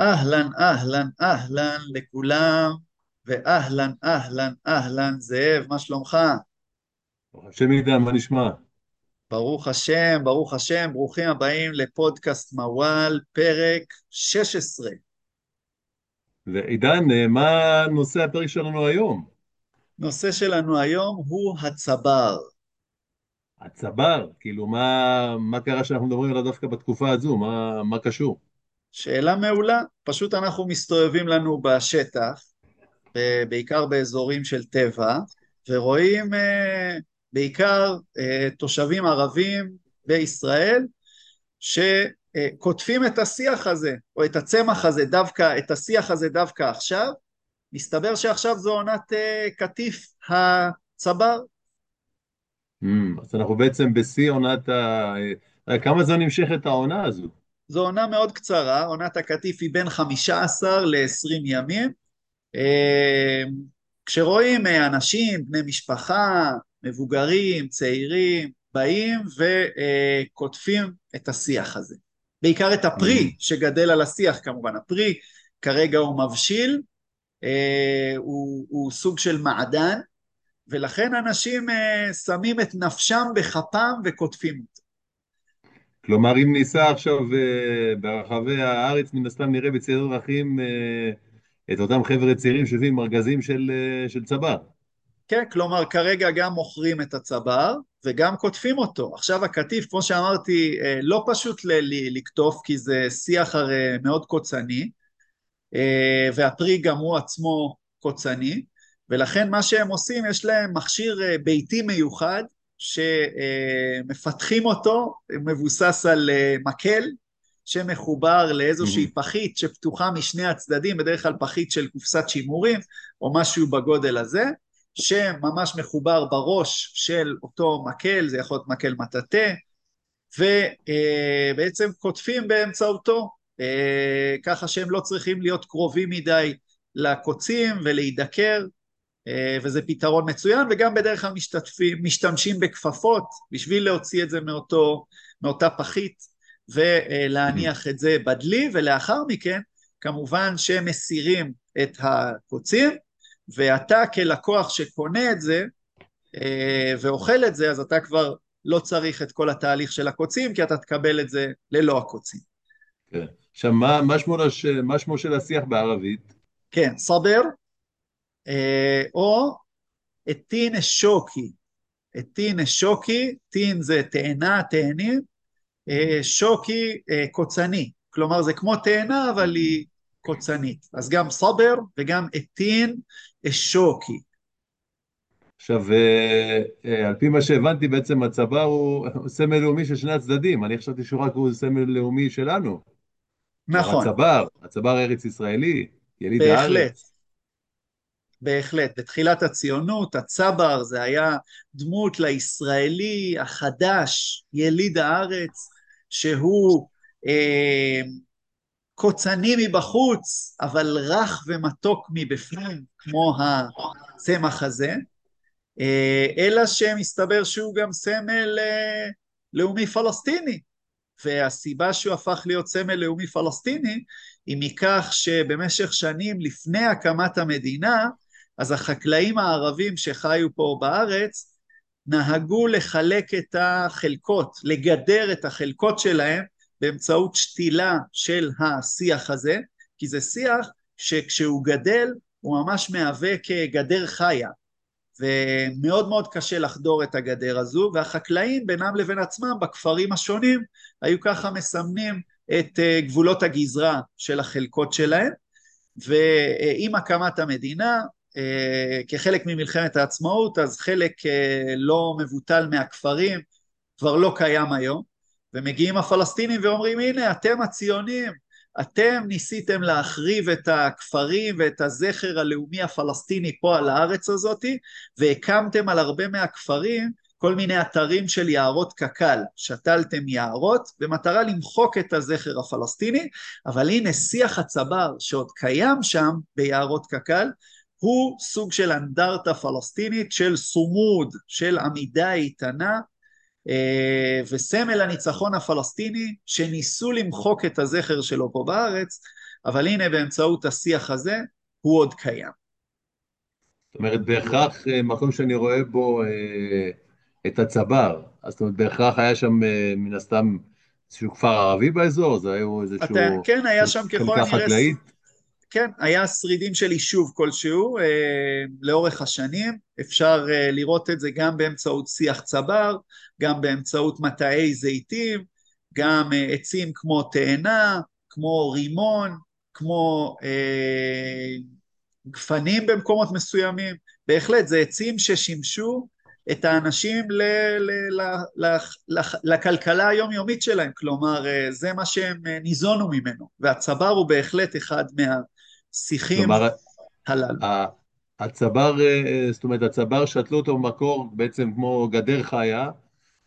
אהלן, אהלן, אהלן לכולם, ואהלן, אהלן, אהלן, זאב, מה שלומך? ברוך השם ידע, מה נשמע? ברוך השם, ברוך השם, ברוכים הבאים לפודקאסט מוואל, פרק 16. ועידן, מה נושא הפרק שלנו היום? נושא שלנו היום הוא הצבר. הצבר, כאילו מה, מה קרה שאנחנו מדברים עליו דווקא בתקופה הזו? מה, מה קשור? שאלה מעולה, פשוט אנחנו מסתובבים לנו בשטח, בעיקר באזורים של טבע, ורואים אה, בעיקר אה, תושבים ערבים בישראל שקוטפים את השיח הזה, או את הצמח הזה דווקא, את השיח הזה דווקא עכשיו, מסתבר שעכשיו זו עונת אה, קטיף הצבר. Hmm, אז אנחנו בעצם בשיא עונת ה... כמה זמן נמשכת העונה הזו? זו עונה מאוד קצרה, עונת הקטיף היא בין 15 ל-20 ימים. אה, כשרואים אה, אנשים, בני משפחה, מבוגרים, צעירים, באים וקוטפים את השיח הזה. בעיקר את הפרי Hmm, שגדל על השיח כמובן. הפרי כרגע הוא מבשיל, אה, הוא, הוא סוג של מעדן, ולכן אנשים אה, שמים את נפשם בכפם וקוטפים אותו. כלומר, אם ניסע עכשיו אה, ברחבי הארץ, מן הסתם נראה בצירי דרכים אה, את אותם חבר'ה צעירים שיושבים עם ארגזים של, אה, של צבר. כן, כלומר כרגע גם מוכרים את הצבר וגם קוטפים אותו. עכשיו הקטיף, כמו שאמרתי, לא פשוט לקטוף כי זה שיח הרי מאוד קוצני, והפרי גם הוא עצמו קוצני, ולכן מה שהם עושים, יש להם מכשיר ביתי מיוחד שמפתחים אותו, מבוסס על אה, מקל שמחובר לאיזושהי Hmm, פחית שפתוחה משני הצדדים, בדרך כלל פחית של קופסת שימורים או משהו בגודל הזה, שממש מחובר בראש של אותו מקל, זה יכול להיות מקל מטאטא, ובעצם קוטפים באמצעותו, אה, ככה שהם לא צריכים להיות קרובים מדי לקוצים ולהידקר, אה, וזה פתרון מצוין, וגם בדרך כלל משתתפים, משתמשים בכפפות בשביל להוציא את זה מאותו, מאותה פחית. ולהניח את זה בדלי, ולאחר מכן כמובן שמסירים את הקוצים, ואתה כלקוח שקונה את זה אה, ואוכל את זה, אז אתה כבר לא צריך את כל התהליך של הקוצים, כי אתה תקבל את זה ללא הקוצים. כן. עכשיו, מה, מה שמו. מה שמו של השיח בערבית? כן, סבר, אה, או אתין שוקי. אתין שוקי, טין זה תאנה, תאנים, אה, שוקי אה, קוצני. כלומר, זה כמו תאנה, אבל היא קוצנית. אז גם סבר וגם אתין שוקי. עכשיו, אה, אה, על פי מה שהבנתי, בעצם הצבא הוא סמל לאומי של שני הצדדים. אני חשבתי שהוא רק הוא סמל לאומי שלנו. נכון, הצבר, הצבר הארץ ישראלי, יליד בהחלט. הארץ. בהחלט, בתחילת הציונות, הצבר זה היה דמות לישראלי החדש, יליד הארץ, שהוא אה, קוצני מבחוץ, אבל רך ומתוק מבפנים, כמו הצמח הזה, אה, אלא שמסתבר שהוא גם סמל אה, לאומי פלסטיני, והסיבה שהוא הפך להיות סמל לאומי פלסטיני היא מכך שבמשך שנים לפני הקמת המדינה, אז החקלאים הערבים שחיו פה בארץ נהגו לחלק את החלקות, לגדר את החלקות שלהם באמצעות שתילה של השיח הזה, כי זה שיח שכשהוא גדל הוא ממש מהווה כגדר חיה, ומאוד מאוד קשה לחדור את הגדר הזו, והחקלאים בינם לבין עצמם בכפרים השונים היו ככה מסמנים את אה, גבולות הגזרה של החלקות שלהם, ועם הקמת המדינה, כחלק ממלחמת העצמאות, אז חלק אה, לא מבוטל מהכפרים כבר לא קיים היום, ומגיעים הפלסטינים ואומרים הנה אתם הציונים, אתם ניסיתם להחריב את הכפרים ואת הזכר הלאומי הפלסטיני פה על הארץ הזאתי, והקמתם על הרבה מהכפרים כל מיני אתרים של יערות קק"ל, שתלתם יערות במטרה למחוק את הזכר הפלסטיני, אבל הנה שיח הצבר שעוד קיים שם ביערות קק"ל, הוא סוג של אנדרטה פלסטינית של סומוד, של עמידה איתנה, אה, וסמל הניצחון הפלסטיני שניסו למחוק את הזכר שלו פה בארץ, אבל הנה באמצעות השיח הזה הוא עוד קיים. זאת אומרת, בהכרח אה, מקום שאני רואה בו אה, את הצבר, אז זאת אומרת, בהכרח היה שם מן הסתם איזשהו כפר ערבי באזור, זה היה איזשהו... אתה, כן, היה שם ככל הנראה... חקלאית? כן, היה שרידים של יישוב כלשהו אה, לאורך השנים, אפשר אה, לראות את זה גם באמצעות שיח צבר, גם באמצעות מטעי זיתים, גם אה, עצים כמו תאנה, כמו רימון, כמו אה, גפנים במקומות מסוימים, בהחלט זה עצים ששימשו את האנשים ל, ל, ל, ל, ל, לכלכלה היומיומית שלהם, כלומר אה, זה מה שהם אה, ניזונו ממנו, והצבר הוא בהחלט אחד מהשיחים כלומר, הללו. הצבר, אה, זאת אומרת הצבר שתלו אותו במקור בעצם כמו גדר חיה,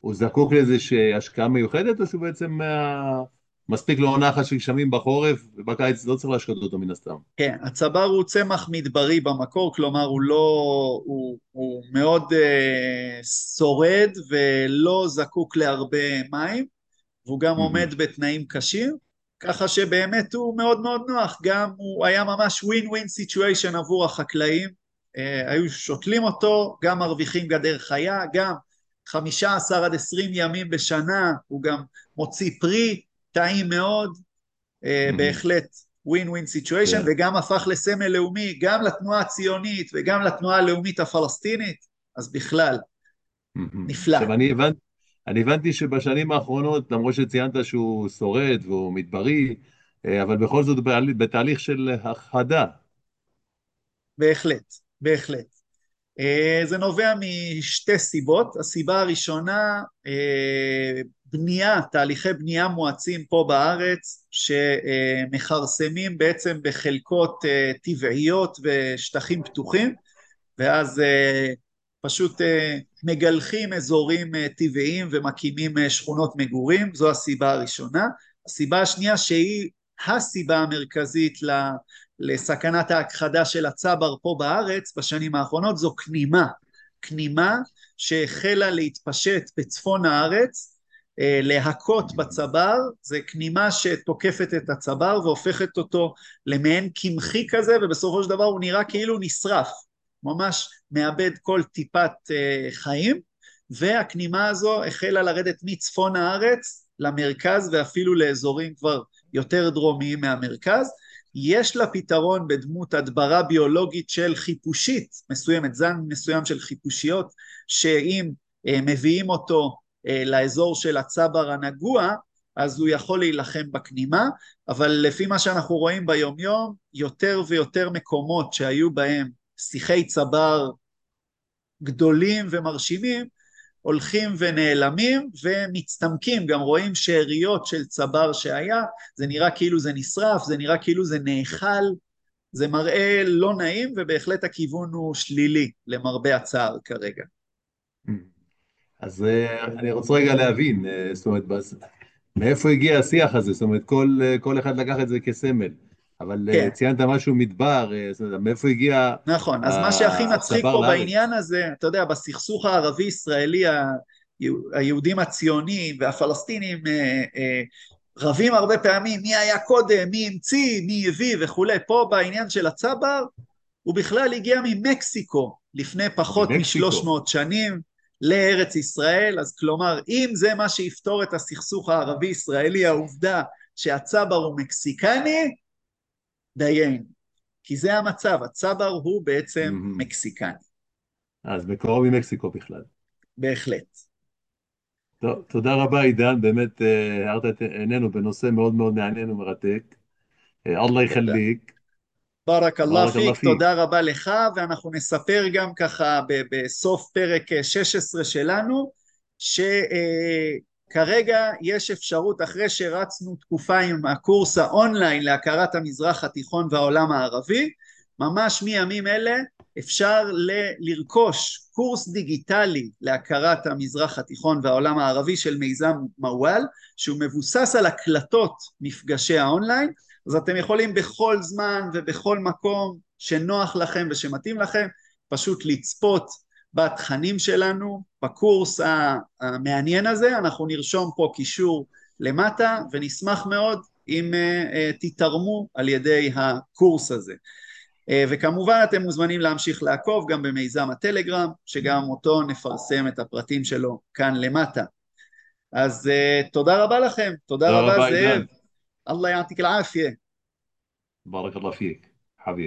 הוא זקוק לאיזושהי השקעה מיוחדת או שהוא בעצם מה... מספיק לו עונה אחת של גשמים בחורף, ובקיץ לא צריך להשקות אותו מן הסתם. כן, הצבר הוא צמח מדברי במקור, כלומר הוא לא, הוא, הוא מאוד uh, שורד ולא זקוק להרבה מים, והוא גם mm-hmm. עומד בתנאים קשים, ככה שבאמת הוא מאוד מאוד נוח, גם הוא היה ממש ווין ווין סיטואשן עבור החקלאים, uh, היו שותלים אותו, גם מרוויחים גדר חיה, גם 15 עד 20 ימים בשנה הוא גם מוציא פרי, טעים מאוד, mm-hmm. בהחלט ווין ווין סיטואשן, וגם הפך לסמל לאומי, גם לתנועה הציונית וגם לתנועה הלאומית הפלסטינית, אז בכלל, mm-hmm. נפלא. עכשיו אני הבנ... אני הבנתי שבשנים האחרונות, למרות שציינת שהוא שורד והוא מדברי, אה, אבל בכל זאת בתהליך של הכחדה. בהחלט, בהחלט. אה, זה נובע משתי סיבות. הסיבה הראשונה, אה, בנייה, תהליכי בנייה מואצים פה בארץ, שמכרסמים בעצם בחלקות טבעיות ושטחים פתוחים, ואז פשוט מגלחים אזורים טבעיים ומקימים שכונות מגורים, זו הסיבה הראשונה. הסיבה השנייה שהיא הסיבה המרכזית לסכנת ההכחדה של הצבר פה בארץ בשנים האחרונות זו כנימה, כנימה שהחלה להתפשט בצפון הארץ, אה, להכות בצבר, זה כנימה שתוקפת את הצבר והופכת אותו למעין קמחי כזה ובסופו של דבר הוא נראה כאילו נשרף, ממש מאבד כל טיפת אה, חיים והכנימה הזו החלה לרדת מצפון הארץ למרכז ואפילו לאזורים כבר יותר דרומיים מהמרכז. יש לה פתרון בדמות הדברה ביולוגית של חיפושית מסוימת, זן מסוים של חיפושיות, שאם אה, מביאים אותו אה, לאזור של הצבר הנגוע, אז הוא יכול להילחם בכנימה, אבל לפי מה שאנחנו רואים ביומיום, יותר ויותר מקומות שהיו בהם שיחי צבר גדולים ומרשימים, הולכים ונעלמים ומצטמקים, גם רואים שאריות של צבר שהיה, זה נראה כאילו זה נשרף, זה נראה כאילו זה נאכל, זה מראה לא נעים ובהחלט הכיוון הוא שלילי למרבה הצער כרגע. אז אה, אני רוצה רגע להבין, אה, זאת אומרת, מאיפה הגיע השיח הזה? זאת אומרת, כל, אה, כל אחד לקח את זה כסמל. אבל כן. ציינת משהו מדבר, זאת אומרת, מאיפה הגיע... נכון, אז מה שהכי מצחיק פה לארץ. בעניין הזה, אתה יודע, בסכסוך הערבי-ישראלי, היהודים הציונים והפלסטינים אה, אה, רבים הרבה פעמים מי היה קודם, מי המציא, מי הביא וכולי. פה בעניין של הצבר, הוא בכלל הגיע ממקסיקו לפני פחות משלוש מאות שנים לארץ ישראל, אז כלומר, אם זה מה שיפתור את הסכסוך הערבי-ישראלי, העובדה שהצבר הוא מקסיקני, דיינו. כי זה המצב, הצבר הוא בעצם mm-hmm. מקסיקני. אז מקורו ממקסיקו בכלל. בהחלט. טוב, תודה רבה עידן, באמת אה, הארת את עינינו בנושא מאוד מאוד מעניין ומרתק. אה, אללה יחליק. ברק אללה פיק, תודה רבה לך, ואנחנו נספר גם ככה בסוף פרק 16 שלנו, ש... כרגע יש אפשרות, אחרי שרצנו תקופה עם הקורס האונליין להכרת המזרח התיכון והעולם הערבי, ממש מימים אלה אפשר ל- לרכוש קורס דיגיטלי להכרת המזרח התיכון והעולם הערבי של מיזם מוואל, שהוא מבוסס על הקלטות מפגשי האונליין, אז אתם יכולים בכל זמן ובכל מקום שנוח לכם ושמתאים לכם, פשוט לצפות בתכנים שלנו, בקורס המעניין הזה, אנחנו נרשום פה קישור למטה ונשמח מאוד אם תתרמו על ידי הקורס הזה. וכמובן אתם מוזמנים להמשיך לעקוב גם במיזם הטלגרם, שגם אותו נפרסם את הפרטים שלו כאן למטה. אז תודה רבה לכם, תודה רבה זאב. الله يعطيك العافية بارك الله فيك حبيبي